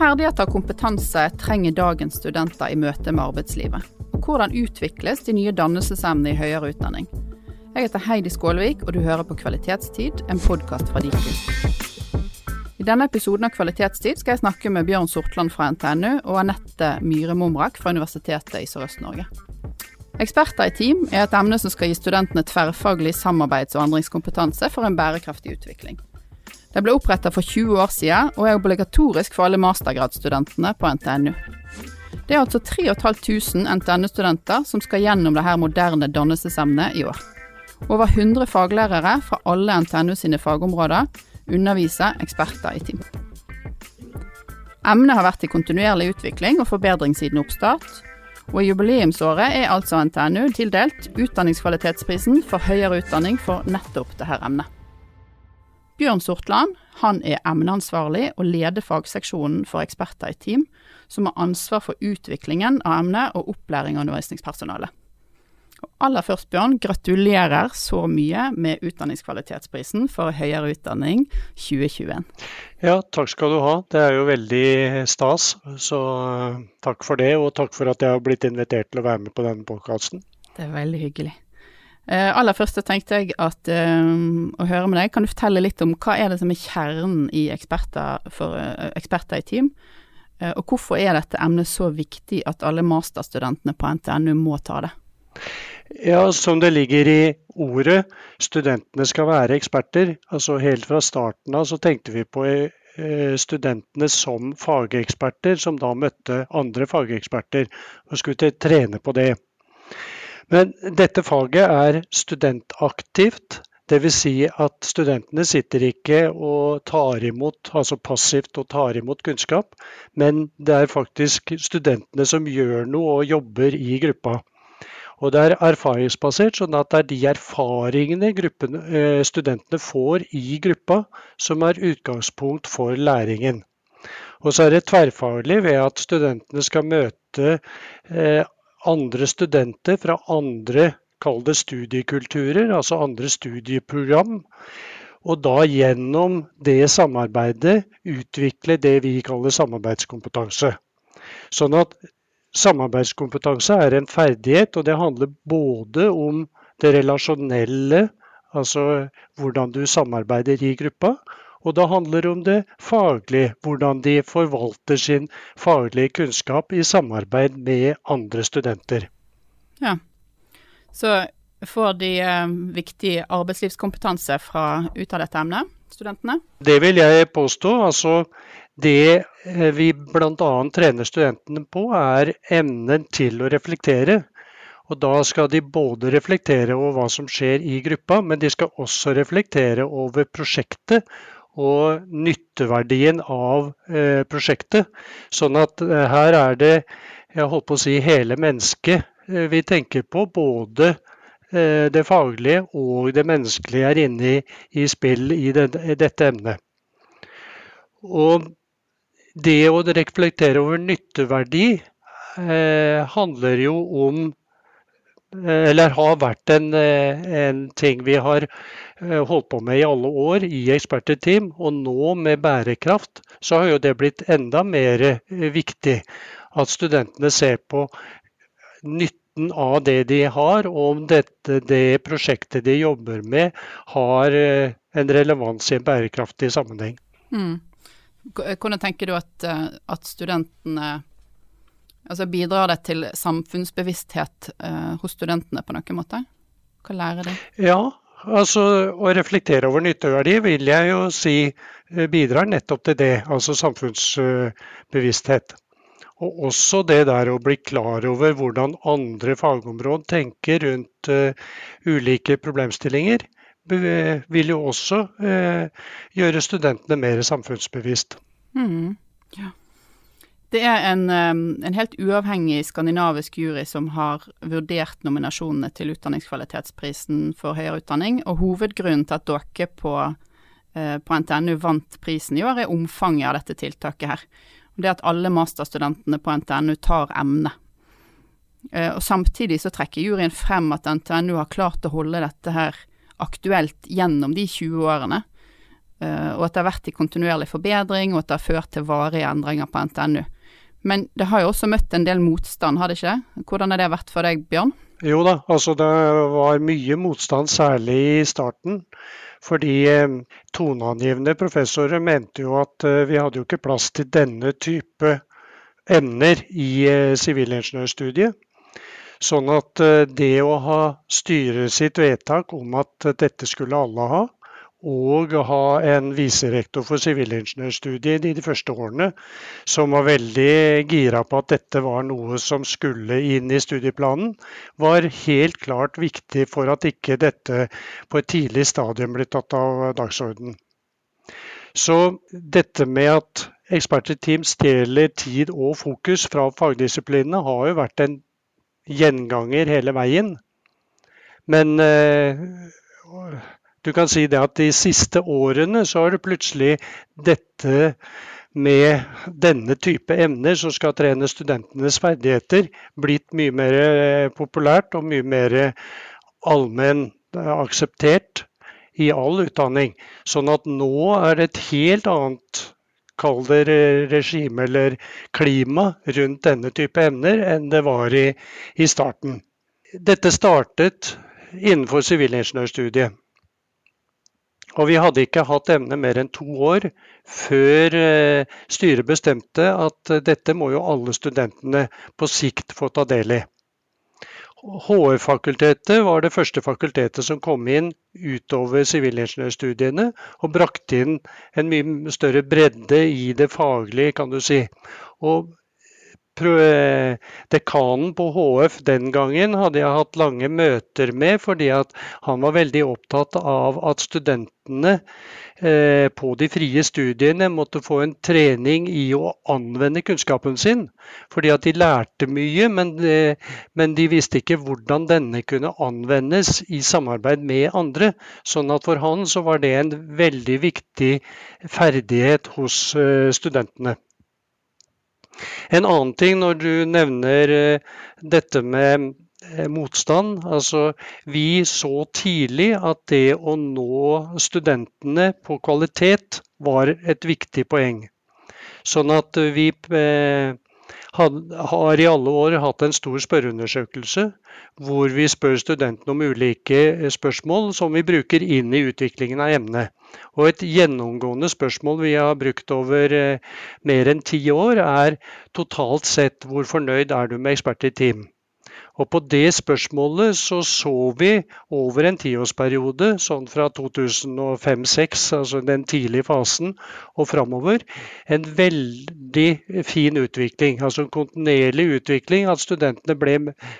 Ferdigheter og kompetanse trenger dagens studenter i møte med arbeidslivet? Og hvordan utvikles de nye dannelsesemnene i høyere utdanning? Jeg heter Heidi Skålevik, og du hører på Kvalitetstid, en podkast fra Diku. I denne episoden av Kvalitetstid skal jeg snakke med Bjørn Sortland fra NTNU og Anette Myhre Momrak fra Universitetet i Sørøst-Norge. Eksperter i team er et emne som skal gi studentene tverrfaglig samarbeids- og endringskompetanse for en bærekraftig utvikling. Det ble oppretta for 20 år siden, og er obligatorisk for alle mastergradsstudentene på NTNU. Det er altså 3500 NTNU-studenter som skal gjennom dette moderne dannelsesemnet i år. Over 100 faglærere fra alle NTNU sine fagområder underviser eksperter i team. Emnet har vært i kontinuerlig utvikling og forbedring siden oppstart, og i jubileumsåret er altså NTNU tildelt Utdanningskvalitetsprisen for høyere utdanning for nettopp dette emnet. Bjørn Sortland han er emneansvarlig og leder fagseksjonen for eksperter i team, som har ansvar for utviklingen av emnet og opplæring av undervisningspersonalet. aller først, Bjørn, gratulerer så mye med Utdanningskvalitetsprisen for høyere utdanning 2021. Ja, takk skal du ha. Det er jo veldig stas. Så eh, takk for det, og takk for at jeg har blitt invitert til å være med på denne podkasten. Det er veldig hyggelig. Uh, aller først tenkte jeg at, uh, å høre med deg, kan du fortelle litt om hva er det som er kjernen i eksperter, for, uh, eksperter i team? og hvorfor er dette emnet så viktig at alle masterstudentene på NTNU må ta det? Ja, Som det ligger i ordet, studentene skal være eksperter. altså Helt fra starten av så tenkte vi på studentene som fageksperter, som da møtte andre fageksperter og skulle trene på det. Men dette faget er studentaktivt. Dvs. Si at studentene sitter ikke og tar imot, altså passivt og tar imot kunnskap, men det er faktisk studentene som gjør noe og jobber i gruppa. Og det er erfaringsbasert, sånn at det er de erfaringene gruppen, eh, studentene får i gruppa, som er utgangspunkt for læringen. Og så er det tverrfaglig ved at studentene skal møte eh, andre studenter fra andre kall det studiekulturer, altså andre studieprogram. Og da gjennom det samarbeidet utvikle det vi kaller samarbeidskompetanse. Sånn at Samarbeidskompetanse er en ferdighet, og det handler både om det relasjonelle, altså hvordan du samarbeider i gruppa, og det handler om det faglige, hvordan de forvalter sin faglige kunnskap i samarbeid med andre studenter. Ja, så får de eh, viktig arbeidslivskompetanse fra, ut av dette emnet, studentene? Det vil jeg påstå. altså det eh, vi bl.a. trener studentene på, er evnen til å reflektere. Og Da skal de både reflektere over hva som skjer i gruppa, men de skal også reflektere over prosjektet og nytteverdien av eh, prosjektet. Sånn at eh, her er det jeg holdt på å si, hele mennesket eh, vi tenker på. Både det faglige og det menneskelige er inne i, i spill i, det, i dette emnet. Og det å reflektere over nytteverdi eh, handler jo om eller har vært en, eh, en, ting vi har eh, holdt på med i alle år i ekspertteam. Og nå med bærekraft så har jo det blitt enda mer viktig. At studentene ser på nytten av det de har, og om dette, det prosjektet de jobber med har en relevans i en bærekraftig sammenheng. Mm. Hvordan tenker du at, eh, at studentene Altså bidrar det til samfunnsbevissthet eh, hos studentene på noen måte? Hva lærer de? Ja, altså å reflektere over nytteverdi vil jeg jo si eh, bidrar nettopp til det. Altså samfunnsbevissthet. Og også det der å bli klar over hvordan andre fagområder tenker rundt uh, ulike problemstillinger vil jo også uh, gjøre studentene mer samfunnsbevisst. Mm, ja. Det er en, en, helt uavhengig skandinavisk jury som har vurdert nominasjonene til Utdanningskvalitetsprisen for høyere utdanning, og hovedgrunnen til at dere på, eh, på NTNU vant prisen i år, er omfanget av dette tiltaket her. Det at alle masterstudentene på NTNU tar emnet. Eh, og Samtidig så trekker juryen frem at NTNU har klart å holde dette her aktuelt gjennom de 20 årene. eh, og at det har vært i kontinuerlig forbedring, og at det har ført til varige endringer på NTNU. Men det har jo også møtt en del motstand, har det ikke? Hvordan har det vært for deg, Bjørn? Jo da, altså det var mye motstand, særlig i starten. Fordi eh, toneangivende professorer mente jo at eh, vi hadde jo ikke plass til denne type emner i eh, sivilingeniørstudiet. Sånn at det å ha styret sitt vedtak om at dette skulle alle ha, og ha en viserektor for sivilingeniørstudiet i de første årene, som var veldig gira på at dette var noe som skulle inn i studieplanen, var helt klart viktig for at ikke dette på et tidlig stadium ble tatt av dagsordenen. Så dette med at ekspertteam stjeler tid og fokus fra fagdisiplinene, har jo vært en gjenganger hele veien. Men eh, du kan si det at de siste årene så har det plutselig dette med denne type emner som skal trene studentenes ferdigheter, blitt mye mer eh, populært og mye mer allmenn eh, akseptert i all utdanning. Sånn at nå er det et helt annet kall det regime eller klima rundt denne type emner enn det var i, i starten. Dette startet innenfor sivilingeniørstudiet. Og vi hadde ikke hatt emnet mer enn to år før eh, styret bestemte at eh, dette må jo alle studentene på sikt få ta del i. HR-fakultetet var det første fakultetet som kom inn utover sivilingeniørstudiene og brakte inn en mye større bredde i det faglige, kan du si. Og dekanen på HF den gangen hadde jeg hatt lange møter med, fordi han var veldig opptatt av at studentene eh, på de frie studiene måtte få en trening i å anvende kunnskapen sin. Fordi at de lærte mye, men de, men de visste ikke hvordan denne kunne anvendes i samarbeid med andre. Sånn at for han så var det en veldig viktig ferdighet hos eh, studentene. En annen ting når du nevner eh, dette med eh, motstand. Altså, vi så tidlig at det å nå studentene på kvalitet var et viktig poeng. Sånn at vi eh, har i alle år hatt en stor spørreundersøkelse hvor vi spør studentene om ulike spørsmål som vi bruker inn i utviklingen av emnet. Og et gjennomgående spørsmål vi har brukt over eh, mer enn ti år, er totalt sett hvor fornøyd er du med ekspert i team? Og på det spørsmålet så så vi over en tiårsperiode, sånn fra 2005-2006, altså den tidlige fasen, og framover, en veldig fin utvikling. Altså en kontinuerlig utvikling, at studentene ble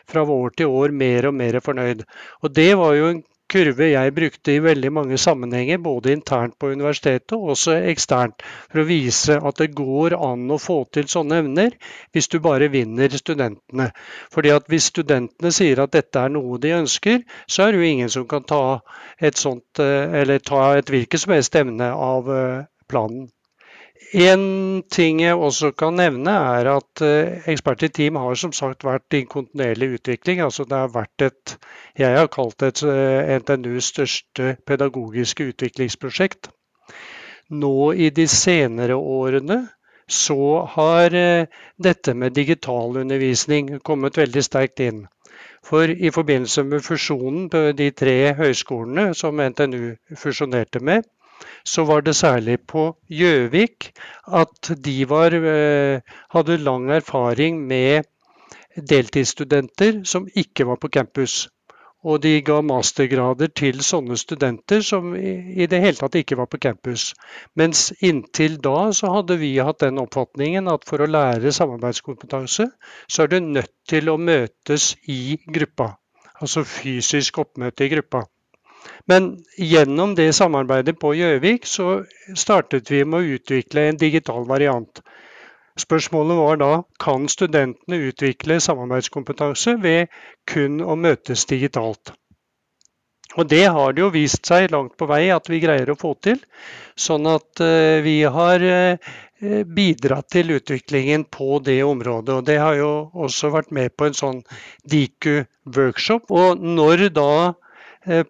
fra år til år mer og mer fornøyd. Og det var jo en kurve jeg brukte i veldig mange sammenhenger, både internt på universitetet og også eksternt, for å vise at det går an å få til sånne evner hvis du bare vinner studentene. Fordi at Hvis studentene sier at dette er noe de ønsker, så er det jo ingen som kan ta et sånt, eh, eller ta et hvilket som helst emne av eh, planen. En ting jeg også kan nevne, er at uh, Ekspert i team har som sagt vært i kontinuerlig utvikling. Altså det har vært et jeg har kalt det et uh, NTNUs største pedagogiske utviklingsprosjekt. Nå i de senere årene så har uh, dette med digital undervisning kommet veldig sterkt inn. For i forbindelse med fusjonen på de tre høyskolene som NTNU fusjonerte med, så var det særlig på Gjøvik at de var, eh, hadde lang erfaring med deltidsstudenter som ikke var på campus. Og de ga mastergrader til sånne studenter som i det hele tatt ikke var på campus. Mens inntil da så hadde vi hatt den oppfatningen at for å lære samarbeidskompetanse, så er du nødt til å møtes i gruppa. Altså fysisk oppmøte i gruppa. Men gjennom det samarbeidet på Gjøvik så startet vi med å utvikle en digital variant. Spørsmålet var da kan studentene utvikle samarbeidskompetanse ved kun å møtes digitalt. Og det har det jo vist seg langt på vei at vi greier å få til. Sånn at eh, vi har eh, bidratt til utviklingen på det området. Og det har jo også vært med på en sånn Diku-workshop. Og når da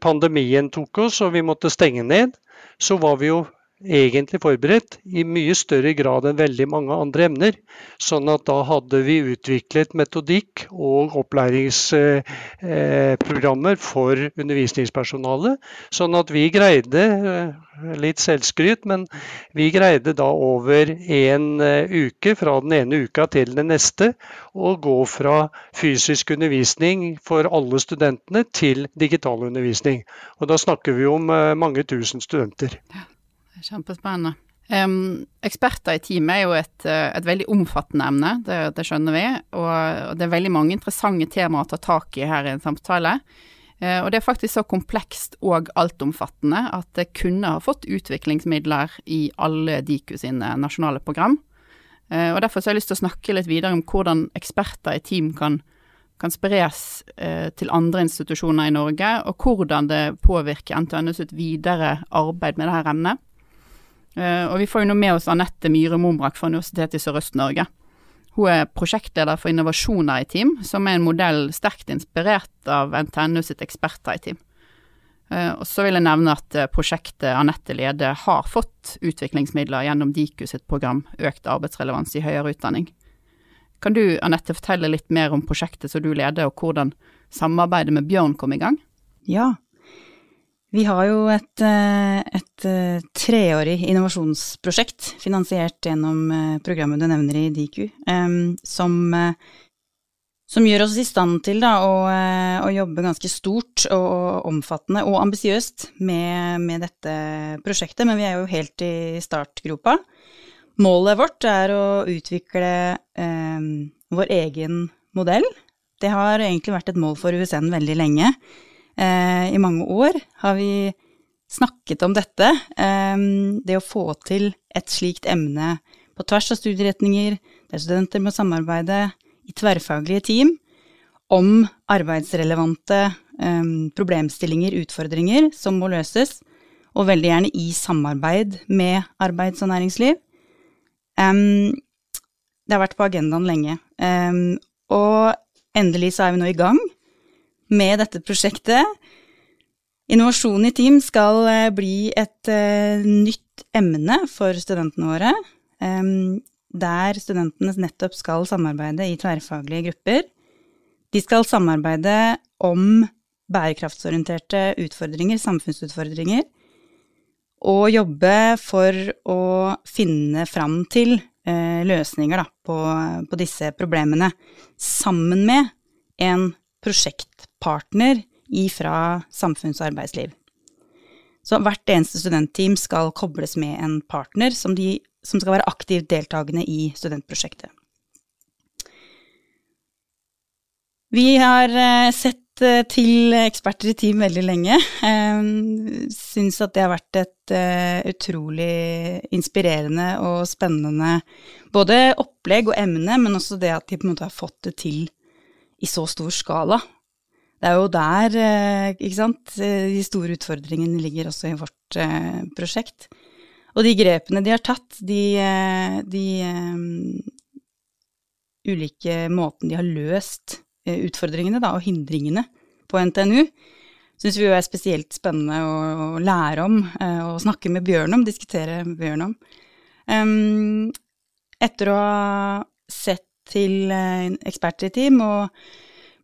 pandemien tok oss og vi måtte stenge ned, så var vi jo egentlig forberedt i mye større grad enn veldig mange andre emner. Sånn at da hadde vi utviklet metodikk og opplæringsprogrammer for undervisningspersonalet. Sånn at vi greide, eh, litt selvskryt, men vi greide da over en eh, uke, fra den ene uka til den neste, å gå fra fysisk undervisning for alle studentene til digital undervisning. Og da snakker vi om eh, mange tusen studenter. Ja. Kjempespennende. Um, eksperter i team er jo et, eh, et veldig omfattende emne, det, det skjønner vi. Og, det er veldig mange interessante temaer å ta tak i her i en samtale. Uh, og det er faktisk så komplekst og altomfattende at det kunne ha fått utviklingsmidler i alle Diku sine nasjonale program. Uh, og Derfor har jeg lyst til å snakke litt videre om hvordan eksperter i team kan, kan spres uh, til andre institusjoner i Norge, og hvordan det påvirker NTNU sitt videre arbeid med dette emnet. Eh, og vi får jo nå med oss Anette Myhre Momrak fra Universitetet i Sørøst-Norge. Hun er prosjektleder for innovasjoner i team, som er en modell sterkt inspirert av NTNU sitt eksperter-team. Eh, og så vil jeg nevne at eh, prosjektet Anette leder har fått utviklingsmidler gjennom Diku sitt program Økt arbeidsrelevans i høyere utdanning. Kan du Anette fortelle litt mer om prosjektet som du leder, og hvordan samarbeidet med Bjørn kom i gang? Ja, vi har jo et, eh, et, eh, treårig innovasjonsprosjekt finansiert gjennom eh, programmet du nevner i Diku, som, som gjør oss i stand til da, å, å, jobbe ganske stort og omfattende og ambisiøst med, med, dette prosjektet, men vi er jo helt i startgropa. Målet vårt er å utvikle eh, vår egen modell. Det har egentlig vært et mål for USN veldig lenge. Eh, I mange år har vi snakket om dette. Eh, det å få til et slikt emne på tvers av studieretninger, der studenter må samarbeide i tverrfaglige team om arbeidsrelevante eh, problemstillinger, utfordringer, som må løses, og veldig gjerne i samarbeid med arbeids- og næringsliv. det har vært på agendaen lenge. og endelig så er vi nå i gang med dette prosjektet. Innovasjon i team skal eh, bli et uh, nytt emne for studentene våre, um, der studentene nettopp skal samarbeide i tverrfaglige grupper. De skal samarbeide om bærekraftsorienterte utfordringer, samfunnsutfordringer, og jobbe for å finne fram til løsninger da, på, på disse problemene, sammen med en prosjektpartner ifra samfunns- og arbeidsliv. Så hvert eneste studentteam skal kobles med en partner som, de, som skal være aktivt deltakende i studentprosjektet. Vi har eh, sett eh, til eksperter i team veldig lenge. Eh, syns at det har vært et utrolig inspirerende og spennende både opplegg og emne, men også det at de på en måte har fått det til i så stor skala. Det er jo der eh, ikke sant, de store utfordringene ligger også i vårt eh, prosjekt. Og de grepene de har tatt, de, eh, de um, ulike måtene de har løst utfordringene da, og hindringene på NTNU, syns vi er spesielt spennende å, å lære om og snakke med Bjørn om, diskutere med Bjørn om. Um, etter å ha sett til eh, eksperter i team, og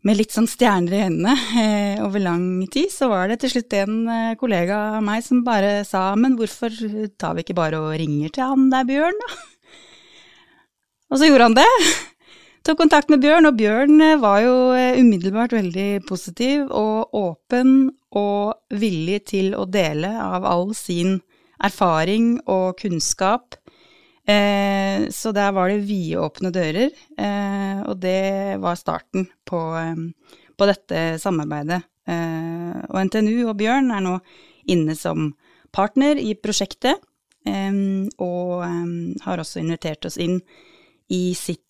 med litt sånn stjerner i øynene eh, over lang tid, så var det til slutt en eh, kollega av meg som bare sa men hvorfor tar vi ikke bare og ringer til han der Bjørn, da? Og så gjorde han det. Tok kontakt med Bjørn, og Bjørn var jo umiddelbart veldig positiv og åpen og villig til å dele av all sin erfaring og kunnskap Eh, så der var det vidåpne dører, eh, og det var starten på, eh, på dette samarbeidet. Eh, og NTNU og Bjørn er nå inne som partner i prosjektet, eh, og eh, har også invitert oss inn i sitt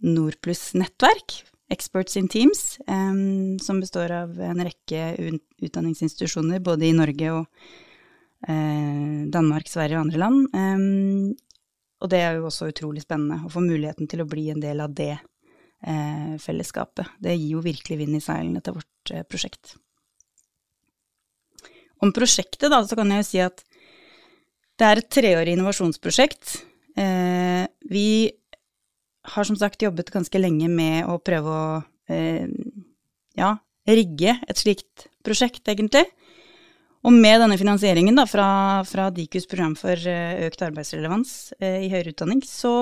Nordpluss-nettverk, Experts in Teams, som består av en rekke utdanningsinstitusjoner både i Norge og Danmark, Sverige og andre land. Og det er jo også utrolig spennende å få muligheten til å bli en del av det eh, fellesskapet. Det gir jo virkelig vind i seilene til vårt eh, prosjekt. Om prosjektet, da, så kan jeg jo si at Det er et treårig innovasjonsprosjekt. Eh, vi har som sagt jobbet ganske lenge med å prøve å eh, ja, rigge et slikt prosjekt, egentlig. Og med denne finansieringen da, fra, fra Dikus program for eh, økt arbeidsrelevans eh, i høyere utdanning, så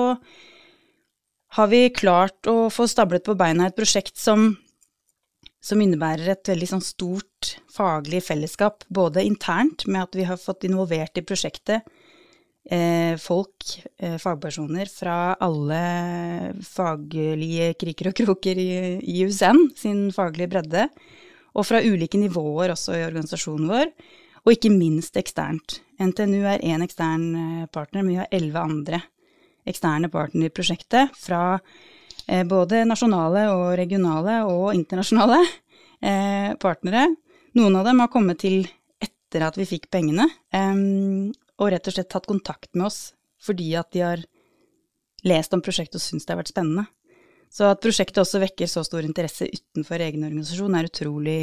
har vi klart å få stablet på beina et prosjekt som, som innebærer et veldig sånn stort faglig fellesskap, både internt med at vi har fått involvert i prosjektet eh, folk, eh, fagpersoner fra alle faglige kriker og kroker i, i USN sin faglige bredde og fra ulike nivåer også i organisasjonen vår, og ikke minst eksternt. NTNU er én ekstern eh, partner, men vi har elleve andre eksterne partnere i prosjektet, fra eh, både nasjonale og regionale og internasjonale eh, partnere. Noen av dem har kommet til etter at vi fikk pengene, og rett og slett tatt kontakt med oss fordi at de har lest om prosjektet og syns det har vært spennende. Så at prosjektet også vekker så stor interesse utenfor egen organisasjon, er utrolig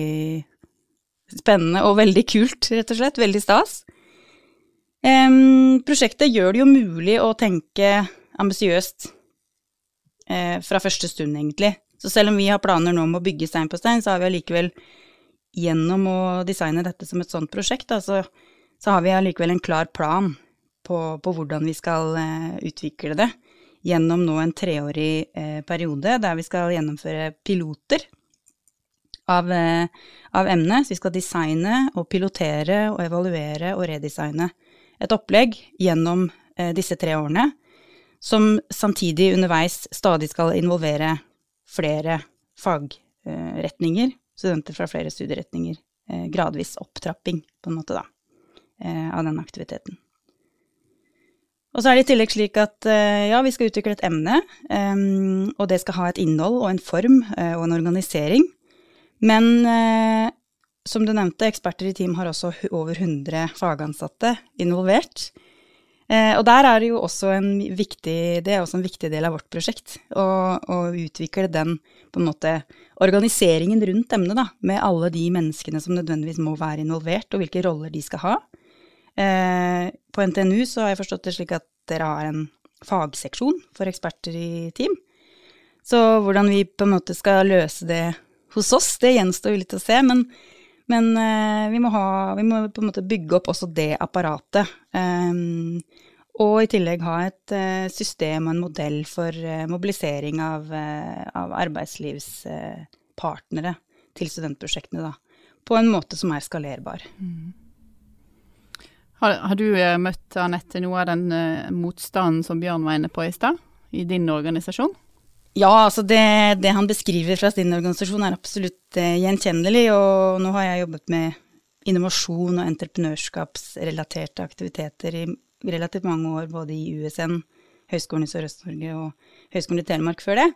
spennende og veldig kult, rett og slett. Veldig stas. Um, prosjektet gjør det jo mulig å tenke ambisiøst uh, fra første stund, egentlig. Så selv om vi har planer nå om å bygge stein på stein, så har vi allikevel gjennom å designe dette som et sånt prosjekt, da, så, har vi allikevel en klar plan på, på hvordan vi skal uh, utvikle det gjennom nå en treårig eh, periode der vi skal gjennomføre piloter av, eh, av emnet. Så vi skal designe og pilotere og evaluere og redesigne et opplegg gjennom eh, disse tre årene, som samtidig underveis stadig skal involvere flere fagretninger, studenter fra flere studieretninger. Eh, gradvis opptrapping, på en måte, da, eh, av den aktiviteten. Og så er det i tillegg slik at eh, ja, vi skal utvikle et emne, og det skal ha et innhold og en form uh, og en organisering. Men uh, som du nevnte, eksperter i team har også over 100 fagansatte involvert. Og der er det jo også en viktig, det er også en viktig del av vårt prosjekt. Å, å utvikle den på en måte organiseringen rundt emnet, da, med alle de menneskene som nødvendigvis må være involvert, og hvilke roller de skal ha. Eh, på NTNU så har jeg forstått det slik at dere har en fagseksjon for eksperter i team. Så hvordan vi på en måte skal løse det hos oss, det gjenstår litt å se. Men, men eh, vi, må ha, vi, må på en måte bygge opp også det apparatet. Um, og i tillegg ha et system og en modell for mobilisering av, av arbeidslivspartnere til studentprosjektene, da. På en måte som er skalerbar. Mm. Har, har, du eh, møtt Anette noe av den uh, motstanden som Bjørn var inne på i stad, i din organisasjon? Ja, altså det, det, han beskriver fra sin organisasjon er absolutt uh, gjenkjennelig. Og nå har jeg jobbet med innovasjon og entreprenørskapsrelaterte aktiviteter i relativt mange år, både i USN, Høgskolen i Sørøst-Norge og Høgskolen i Telemark før det.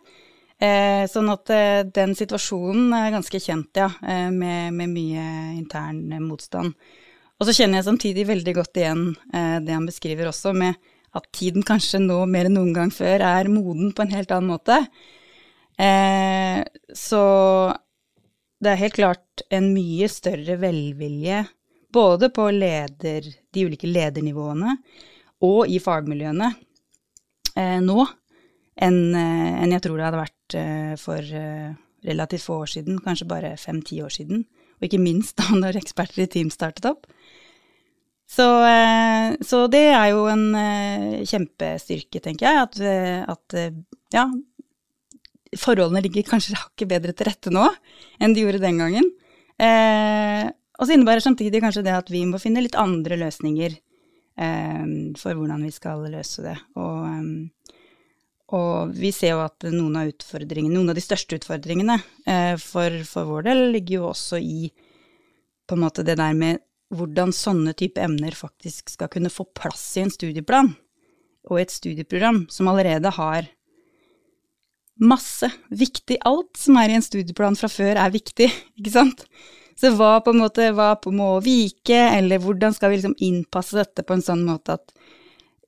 Eh, sånn at eh, den situasjonen er ganske kjent, ja, med, med mye intern motstand. Og så kjenner jeg samtidig veldig godt igjen eh, det han beskriver også, med at tiden kanskje nå mer enn noen gang før er moden på en helt annen måte. Eh, så det er helt klart en mye større velvilje både på leder, de ulike ledernivåene og i fagmiljøene eh, nå enn eh, en jeg tror det hadde vært eh, for eh, relativt få år siden, kanskje bare fem-ti år siden. Og ikke minst da når eksperter i team startet opp. Så, eh, så, det er jo en eh, kjempestyrke, tenker jeg, at, eh, at ja, forholdene ligger kanskje hakket bedre til rette nå enn de gjorde den gangen. Eh, og så innebærer samtidig kanskje det at vi må finne litt andre løsninger eh, for hvordan vi skal løse det. Og, og, vi ser jo at noen av utfordringene, noen av de største utfordringene eh, for, for, vår del ligger jo også i på en måte det der med hvordan sånne type emner faktisk skal kunne få plass i en studieplan og i et studieprogram som allerede har masse viktig Alt som er i en studieplan fra før, er viktig, ikke sant? Så hva på en måte hva må vike, eller hvordan skal vi liksom innpasse dette på en sånn måte at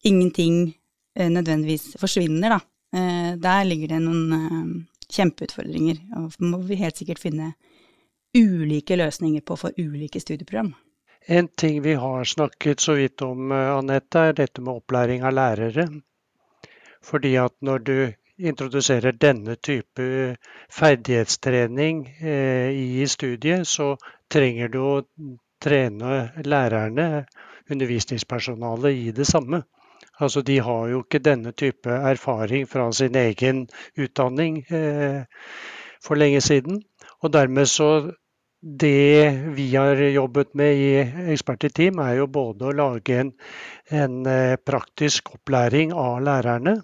ingenting eh, nødvendigvis forsvinner, da. Eh, der ligger det noen eh, kjempeutfordringer, og må vi helt sikkert finne ulike løsninger på for ulike studieprogram. En ting vi har snakket så vidt om, Anette, er dette med opplæring av lærere. Fordi at når du introduserer denne type ferdighetstrening eh, i studiet, så trenger du å trene lærerne, undervisningspersonalet, i det samme. Altså, De har jo ikke denne type erfaring fra sin egen utdanning eh, for lenge siden. Og dermed så Det vi har jobbet med i Ekspert i team, er jo både å lage en, en eh, praktisk opplæring av lærerne,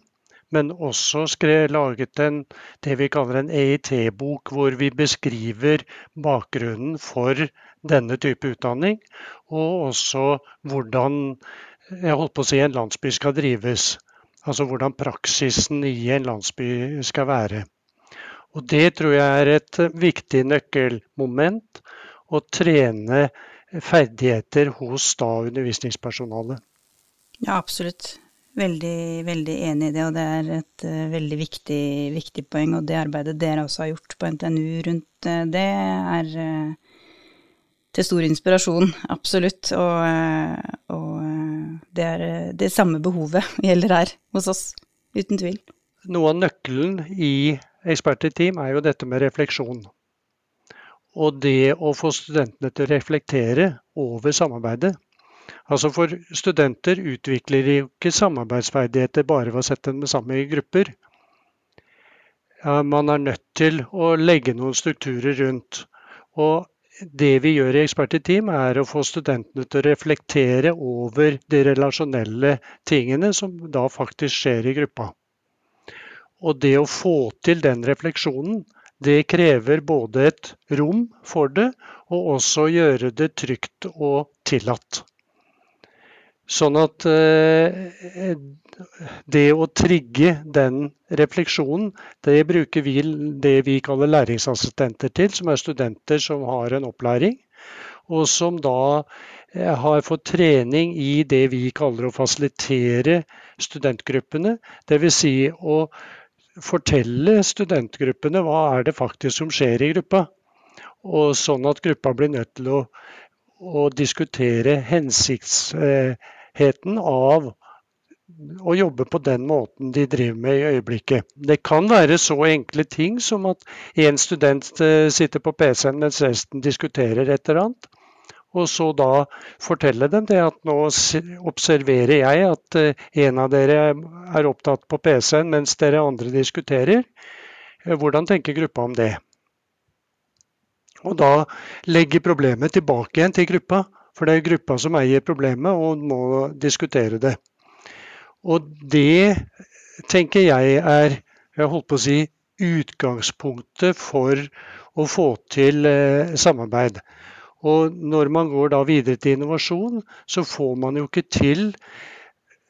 men også skrev, laget en, det vi kaller en EIT-bok, hvor vi beskriver bakgrunnen for denne type utdanning, og også hvordan jeg holdt på å si en landsby skal drives. Altså hvordan praksisen i en landsby skal være. Og det tror jeg er et viktig nøkkelmoment. Å trene ferdigheter hos da undervisningspersonalet. Ja, absolutt. Veldig, veldig enig i det, og det er et uh, veldig viktig, viktig, poeng. Og det arbeidet dere også har gjort på NTNU rundt uh, det, er uh, til stor inspirasjon, absolutt. Og, og det er det samme behovet gjelder her hos oss, uten tvil. Noe av nøkkelen i ekspertteam er jo dette med refleksjon. Og det å få studentene til å reflektere over samarbeidet. Altså For studenter utvikler de ikke samarbeidsferdigheter bare ved å sette dem sammen i grupper. Man er nødt til å legge noen strukturer rundt. Og det vi gjør i ekspertteam, er å få studentene til å reflektere over de relasjonelle tingene som da faktisk skjer i gruppa. Og det å få til den refleksjonen, det krever både et rom for det, og også gjøre det trygt og tillatt. Sånn at eh, det å trigge den refleksjonen, det bruker vi det vi kaller læringsassistenter til, som er studenter som har en opplæring, og som da eh, har fått trening i det vi kaller å fasilitere studentgruppene. Dvs. Si å fortelle studentgruppene hva er det faktisk som skjer i gruppa. Og sånn at gruppa blir nødt til å, å diskutere hensikts eh, av å jobbe på den måten de driver med i øyeblikket. Det kan være så enkle ting som at én student eh, sitter på PC-en mens resten diskuterer et eller annet. Og så da fortelle dem det at nå observerer jeg at eh, en av dere er opptatt på PC-en mens dere andre diskuterer. Eh, hvordan tenker gruppa om det? Og da legge problemet tilbake igjen til gruppa. For det er gruppa som eier problemet og må diskutere det. Og det tenker jeg er jeg holdt på å si, utgangspunktet for å få til eh, samarbeid. Og når man går da videre til innovasjon, så får man jo ikke til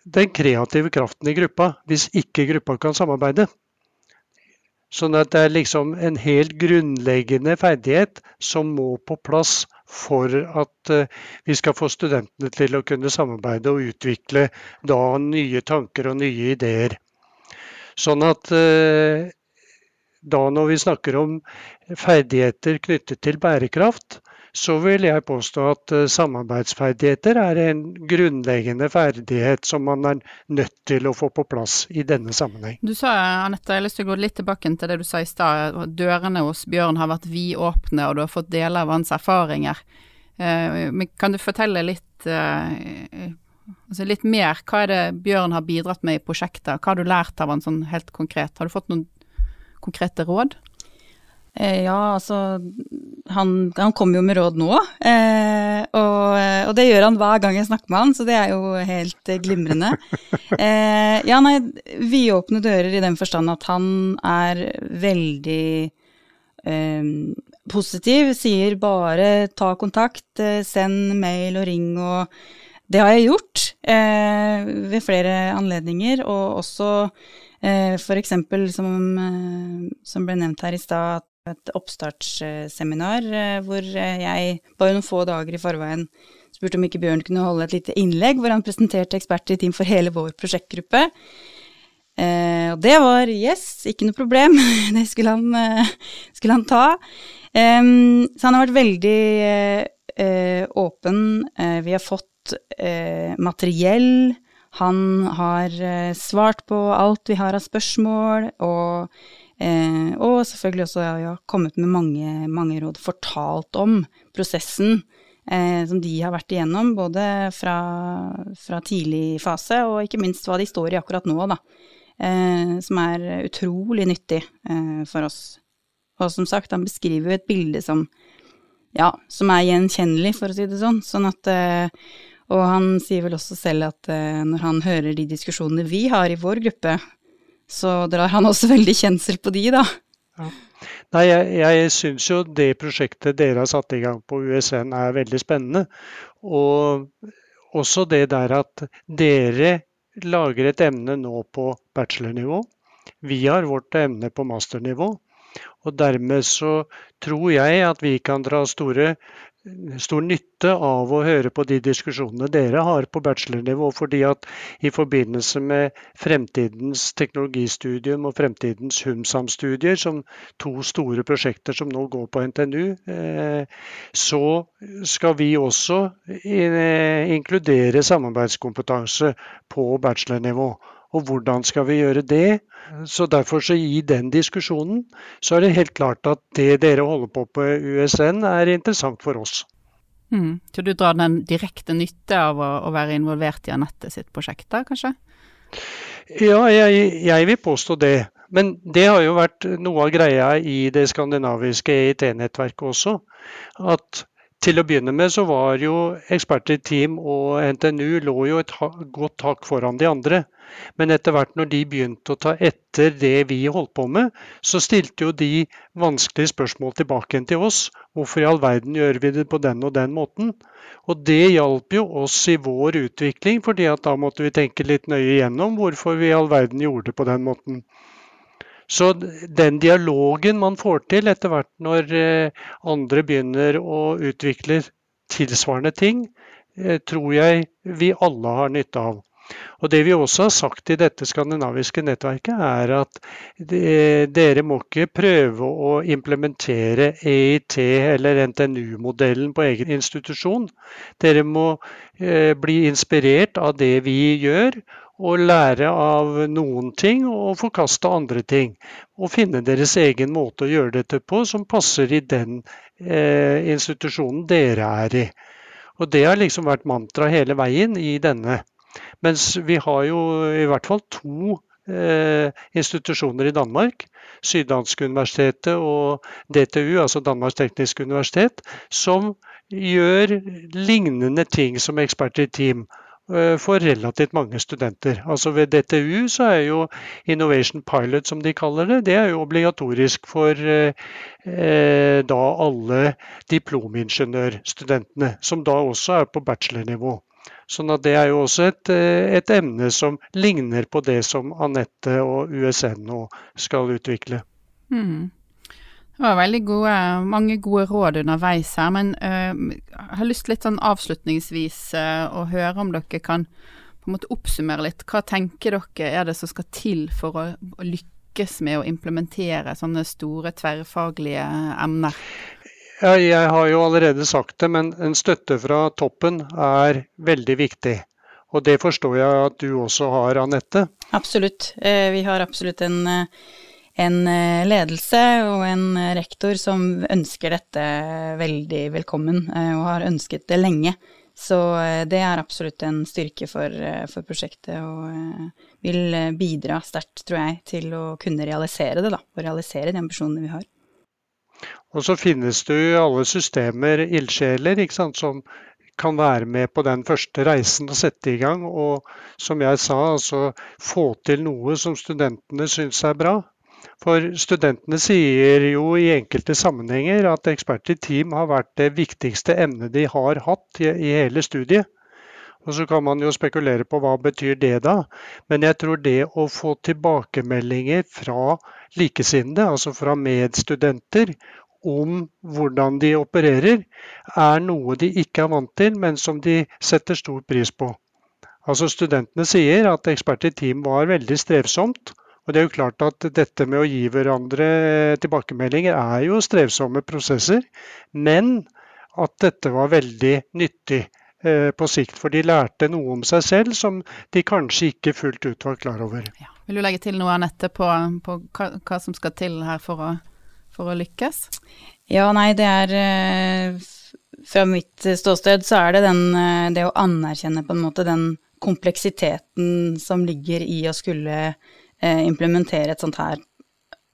den kreative kraften i gruppa hvis ikke gruppa kan samarbeide. Sånn at det er liksom en helt grunnleggende ferdighet som må på plass for at eh, vi skal få studentene til å kunne samarbeide og utvikle da nye tanker og nye ideer. Sånn at eh, da når vi snakker om ferdigheter knyttet til bærekraft, så vil jeg påstå at eh, samarbeidsferdigheter er en grunnleggende ferdighet som man er nødt til å få på plass i denne sammenheng. Du sa, Anette, jeg har lyst til å gå litt tilbake til det du sa i stad, dørene hos Bjørn har vært vidåpne, og du har fått deler av hans erfaringer. Eh, men kan du fortelle litt, eh, altså litt mer, hva er det Bjørn har bidratt med i prosjektet? Hva har du lært av han sånn helt konkret? Har du fått noen konkrete råd? Eh, ja, altså han, han kommer jo med råd nå, eh, og, og, det gjør han hver gang jeg snakker med han, så det er jo helt glimrende. Eh, ja, nei, vidåpne dører i den forstand at han er veldig eh, positiv, sier bare ta kontakt, eh, send mail og ring og Det har jeg gjort eh, ved flere anledninger, og også eh, f.eks. Som, som ble nevnt her i stad, et oppstartsseminar eh, hvor jeg bare noen få dager i forveien spurte om ikke Bjørn kunne holde et lite innlegg hvor han presenterte eksperter i team for hele vår prosjektgruppe. Eh, og det var yes, ikke noe problem, det skulle han, eh, skulle han ta. Eh, så han har vært veldig eh, åpen. Eh, vi har fått eh, materiell. Han har eh, svart på alt vi har av spørsmål, og, eh, og selvfølgelig også ja, kommet med mange, mange, råd, fortalt om prosessen eh, som de har vært igjennom, både fra, fra, tidlig fase og ikke minst hva de står i akkurat nå, da. som er utrolig nyttig for oss. Og som sagt, han beskriver jo et bilde som ja, som er gjenkjennelig, for å si det sånn. sånn at, eh, og han sier vel også selv at eh, når han hører de diskusjonene vi har i vår gruppe, så drar han også veldig kjensel på de, da. Ja. Nei, jeg, jeg syns jo det prosjektet dere har satt i gang på USN er veldig spennende. Og også det der at dere lager et emne nå på bachelornivå. Vi har vårt emne på masternivå. Og dermed så tror jeg at vi kan dra store, stor nytte av å høre på de diskusjonene dere har på bachelornivå. fordi at i forbindelse med fremtidens teknologistudium og fremtidens HUMSAM-studier, som to store prosjekter som nå går på NTNU, eh, så skal vi også eh, inkludere samarbeidskompetanse på bachelornivå. Og hvordan skal vi gjøre det? Så derfor så i den diskusjonen så er det helt klart at det dere holder på på USN er interessant for oss. Mm. Så du drar den direkte nytte av å, å være involvert i Anette sitt prosjekt da, kanskje? Ja, jeg, jeg, vil påstå det. Men det har jo vært noe av greia i det skandinaviske EIT-nettverket også. At til å begynne med så var jo eksperter i team og NTNU lå jo et godt hakk foran de andre. Men etter hvert når de begynte å ta etter det vi holdt på med, så stilte jo de vanskelige spørsmål tilbake til oss. Hvorfor i all verden gjør vi det på den og den måten? Og det hjalp jo oss i vår utvikling, fordi at da måtte vi tenke litt nøye igjennom hvorfor vi i all verden gjorde det på den måten. Så den dialogen man får til etter hvert når eh, andre begynner å utvikle tilsvarende ting, eh, tror jeg vi alle har nytte av. Og Det vi også har sagt i dette skandinaviske nettverket, er at dere må ikke prøve å implementere EIT eller NTNU-modellen på egen institusjon. Dere må eh, bli inspirert av det vi gjør, og lære av noen ting og forkaste andre ting. Og finne deres egen måte å gjøre dette på som passer i den eh, institusjonen dere er i. Og det har liksom vært mantra hele veien i denne. Mens vi har jo i hvert fall to eh, institusjoner i Danmark. Syddansk universitetet og DTU, altså Danmarks tekniske universitet, som gjør lignende ting som eksperter i team. Eh, for relativt mange studenter. Altså Ved DTU så er jo Innovation Pilot, som de kaller det, det er jo obligatorisk for eh, eh da alle diplomingeniørstudentene, som da også er på bachelornivå. Sånn at Det er jo også et, eh, et emne som ligner på det som Anette og USN nå skal utvikle. Mm. Det var veldig gode, mange gode råd underveis her, men uh, jeg har lyst litt sånn avslutningsvis uh, å høre om dere kan på en måte oppsummere litt. Hva tenker dere er det som skal til for å, å lykkes med å implementere sånne store tverrfaglige emner? Ja, jeg har jo allerede sagt det, men en støtte fra toppen er veldig viktig. Og det forstår jeg at du også har, Anette? Absolutt. Eh, vi har absolutt en en eh, ledelse og en eh, rektor som ønsker dette veldig velkommen, eh, og har ønsket det lenge. Så det er absolutt en styrke for, for prosjektet, og vil bidra sterkt, tror jeg, til å kunne realisere det, da. Og realisere de ambisjonene vi har. Og så finnes det jo i alle systemer ildsjeler som kan være med på den første reisen og sette i gang. Og som jeg sa, altså få til noe som studentene syns er bra. For studentene sier jo i enkelte sammenhenger at ekspert i team har vært det viktigste emnet de har hatt i hele studiet. Og Så kan man jo spekulere på hva betyr det da. Men jeg tror det å få tilbakemeldinger fra likesinnede, altså fra medstudenter, om hvordan de opererer, er noe de ikke er vant til, men som de setter stor pris på. Altså Studentene sier at ekspert i team var veldig strevsomt, og det er jo klart at dette med å gi hverandre tilbakemeldinger er jo strevsomme prosesser. Men at dette var veldig nyttig på sikt. For de lærte noe om seg selv som de kanskje ikke fullt ut var klar over. Ja. Vil du legge til noe, Anette, på, på hva, hva, som skal til her for å, for å lykkes? Ja, nei, det er eh, Fra mitt ståsted så er det den, eh, det å anerkjenne på en måte den kompleksiteten som ligger i å skulle eh, implementere et sånt her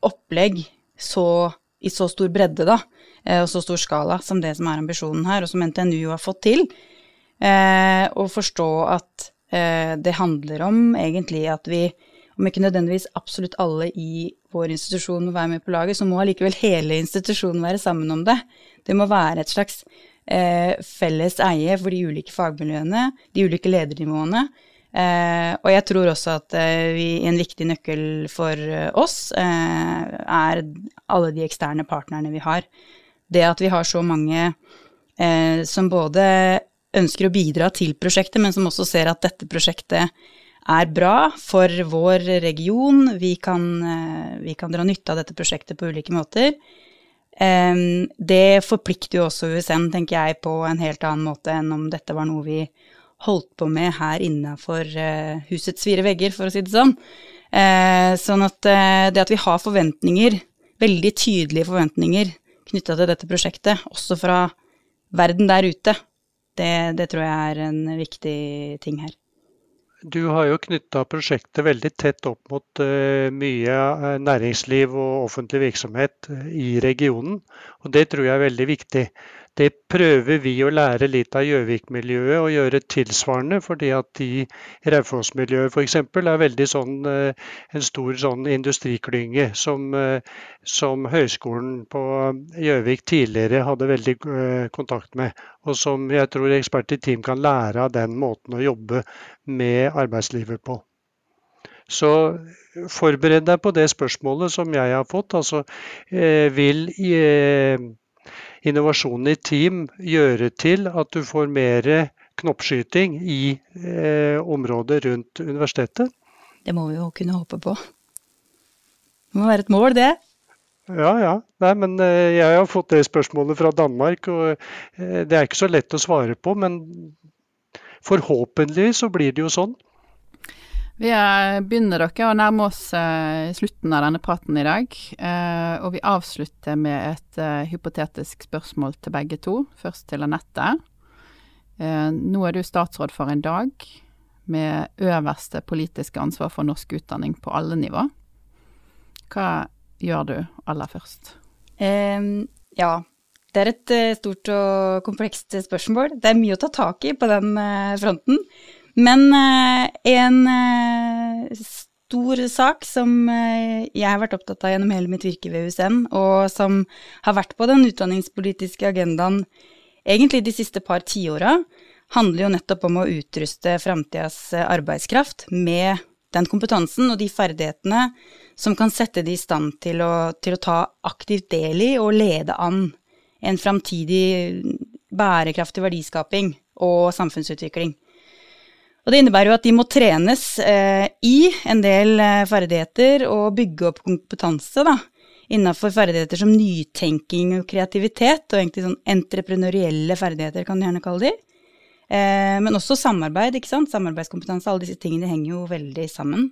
opplegg så, i så stor bredde, da, eh, og så stor skala som det som er ambisjonen her, og som NTNU har fått til. Eh, og forstå at eh, det handler om egentlig at vi, om ikke nødvendigvis absolutt alle i vår institusjon må være med på laget, så må allikevel hele institusjonen være sammen om det. Det må være et slags eh, felles eie for de ulike fagmiljøene, de ulike ledernivåene. Eh, og jeg tror også at eh, vi, en viktig nøkkel for eh, oss er alle de eksterne partnerne vi har. Det at vi har så mange som både ønsker å bidra til prosjektet, men som også ser at dette prosjektet er bra for vår region. Vi kan, eh, vi kan dra nytte av dette prosjektet på ulike måter. Det forplikter jo også USN, tenker jeg, på en helt annen måte enn om dette var noe vi holdt på med her innafor uh, husets fire vegger, for å si det sånn. Uh, sånn at det at vi har forventninger, veldig tydelige forventninger knytta til dette prosjektet, også fra verden der ute, det, det tror jeg er en viktig ting her. Du har jo knytta prosjektet veldig tett opp mot uh, mye næringsliv og offentlig virksomhet i regionen, og det tror jeg er veldig viktig. Det prøver vi å lære litt av Gjøvik-miljøet og gjøre tilsvarende, fordi at de Raufoss-miljøet f.eks. er veldig sånn, eh, en stor sånn industriklynge som, eh, som Høgskolen på Gjøvik tidligere hadde veldig eh, kontakt med, og som jeg tror ekspert i team kan lære av den måten å jobbe med arbeidslivet på. Så forbered deg på det spørsmålet som jeg har fått. Altså, vil innovasjonen i team gjøre til at du får mer knoppskyting i eh, området rundt universitetet? Det må vi jo kunne håpe på. Det må være et mål, det. Ja, ja. Nei, men eh, jeg har fått det spørsmålet fra Danmark, og eh, det er ikke så lett å svare på. Men forhåpentligvis så blir det jo sånn. Vi begynner dere å nærme oss uh, slutten av denne praten i dag. Uh, og vi avslutter med et uh, hypotetisk spørsmål til begge to. Først til Anette. nå er du statsråd for en dag med øverste politiske ansvar for norsk utdanning på alle nivå. Hva gjør du aller først? Um, ja, det er et stort og komplekst spørsmål. Det er mye å ta tak i på den fronten. Men eh, en eh, stor sak som eh, jeg har vært opptatt av gjennom hele mitt virke ved USN, og som har vært på den utdanningspolitiske agendaen egentlig de siste par tiåra, handler jo nettopp om å utruste framtidas arbeidskraft med den kompetansen og de ferdighetene som kan sette de i stand til å, til å ta aktivt del i og lede an en framtidig bærekraftig verdiskaping og samfunnsutvikling. Og det innebærer jo at de må trenes eh, i en del eh, ferdigheter og bygge opp kompetanse da, innafor ferdigheter som nytenking og kreativitet, og egentlig sånn entreprenørielle ferdigheter, kan du gjerne kalle de. Eh, men også samarbeid, ikke sant. Samarbeidskompetanse, alle disse tingene henger jo veldig sammen.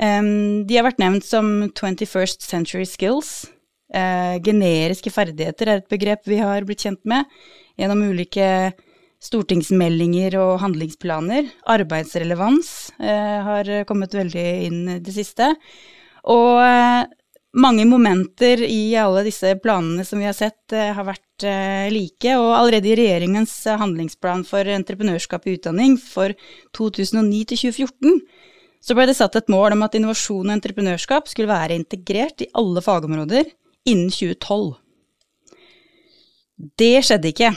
Eh, de har vært nevnt som 21st century skills. Eh, generiske ferdigheter er et begrep vi har blitt kjent med gjennom ulike stortingsmeldinger og handlingsplaner. Arbeidsrelevans eh, har kommet veldig inn i det siste. Og eh, mange momenter i alle disse planene som vi har sett, eh, har vært eh, like. Og allerede i regjeringens handlingsplan for entreprenørskap i utdanning for 2009 til 2014 så ble det satt et mål om at innovasjon og entreprenørskap skulle være integrert i alle fagområder innen 2012. Det skjedde ikke.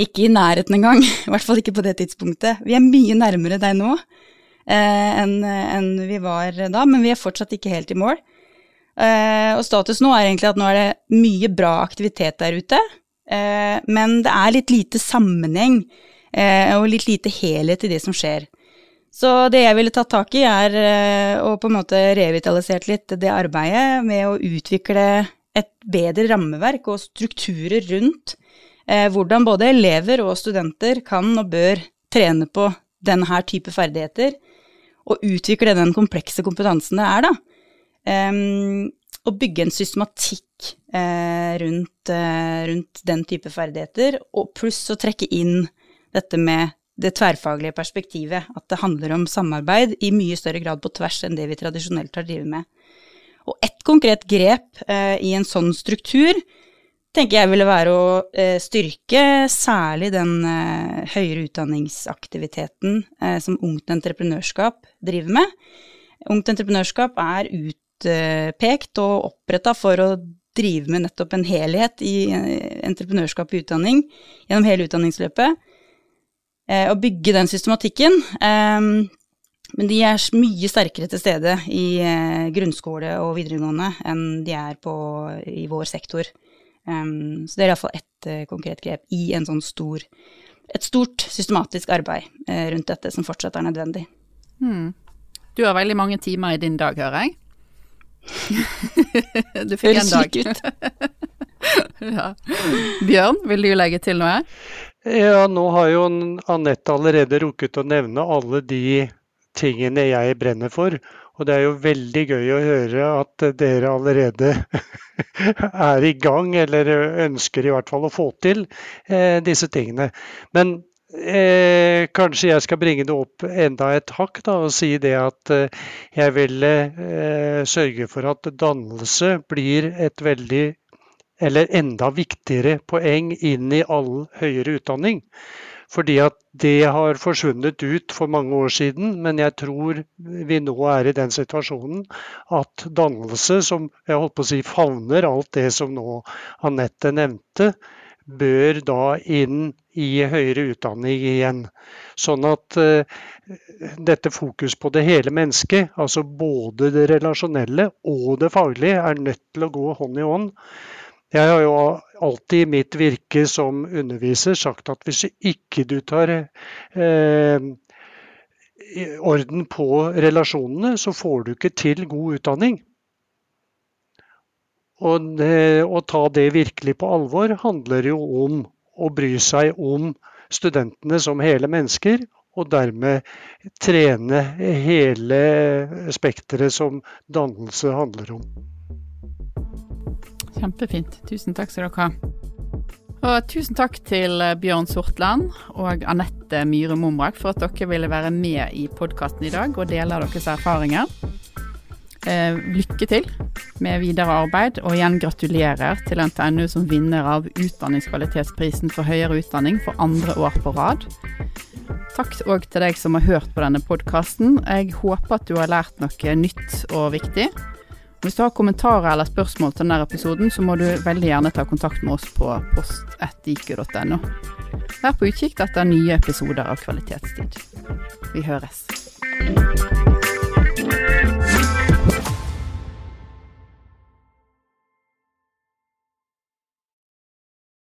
Ikke i nærheten engang, i hvert fall ikke på det tidspunktet. Vi er mye nærmere deg nå eh, enn en vi var da, men vi er fortsatt ikke helt i mål. Eh, og status nå er egentlig at nå er det mye bra aktivitet der ute, eh, men det er litt lite sammenheng eh, og litt lite helhet i det som skjer. Så det jeg ville tatt tak i, er eh, å på en måte revitalisert litt det arbeidet med å utvikle et bedre rammeverk og strukturer rundt hvordan både elever og studenter kan og bør trene på denne type ferdigheter, og utvikle den komplekse kompetansen det er, da. Um, og bygge en systematikk eh, rundt, eh, rundt, den type ferdigheter, og pluss å trekke inn dette med det tverrfaglige perspektivet, at det handler om samarbeid i mye større grad på tvers enn det vi tradisjonelt har drevet med. Og ett konkret grep eh, i en sånn struktur tenker jeg ville være å eh, styrke særlig den eh, høyere utdanningsaktiviteten eh, som Ungt Entreprenørskap driver med. Ungt Entreprenørskap er utpekt og oppretta for å drive med nettopp en helhet i eh, entreprenørskap i utdanning gjennom hele utdanningsløpet. Eh, og bygge den systematikken. Eh, men de er mye sterkere til stede i grunnskole og videregående enn de er på, i vår sektor. Um, så det er iallfall ett uh, konkret grep i en sånn stor, et stort systematisk arbeid uh, rundt dette som fortsatt er nødvendig. Hmm. Du har veldig mange timer i din dag, hører jeg. du fikk en dag. ut. ja. Bjørn, vil du legge til noe? Ja, nå har jo Anette allerede rukket å nevne alle de tingene jeg brenner for. Og det er jo veldig gøy å høre at dere allerede er i gang, eller ønsker i hvert fall å få til eh, disse tingene. Men eh, kanskje jeg skal bringe det opp enda et hakk da, og si det at eh, jeg vil eh, sørge for at dannelse blir et veldig eller enda viktigere poeng inn i all høyere utdanning. Fordi at det har forsvunnet ut for mange år siden, men jeg tror vi nå er i den situasjonen at dannelse, som jeg holdt på å si favner alt det som nå Anette nevnte, bør da inn i høyere utdanning igjen. Sånn at uh, dette fokus på det hele mennesket, altså både det relasjonelle og det faglige, er nødt til å gå hånd i hånd. Jeg har jo alltid i mitt virke som underviser sagt at hvis ikke du tar eh, orden på relasjonene, så får du ikke til god utdanning. Og å ta det virkelig på alvor handler jo om å bry seg om studentene som hele mennesker, og dermed trene hele spekteret som dannelse handler om. Kjempefint. Tusen takk skal dere ha. Og tusen takk til eh, Bjørn Sortland og Anette Myhre Momrak for at dere ville være med i podkasten i dag og dele deres erfaringer. Eh, lykke til med videre arbeid, og igjen gratulerer til NTNU som vinner av Utdanningskvalitetsprisen for høyere utdanning for andre år på rad. Takk òg til deg som har hørt på denne podkasten. Jeg håper at du har lært noe nytt og viktig. Hvis du har kommentarer eller spørsmål til denne episoden, så må du veldig gjerne ta kontakt med oss på post1iq.no. Vær på utkikk etter nye episoder av Kvalitetstid. Vi høres.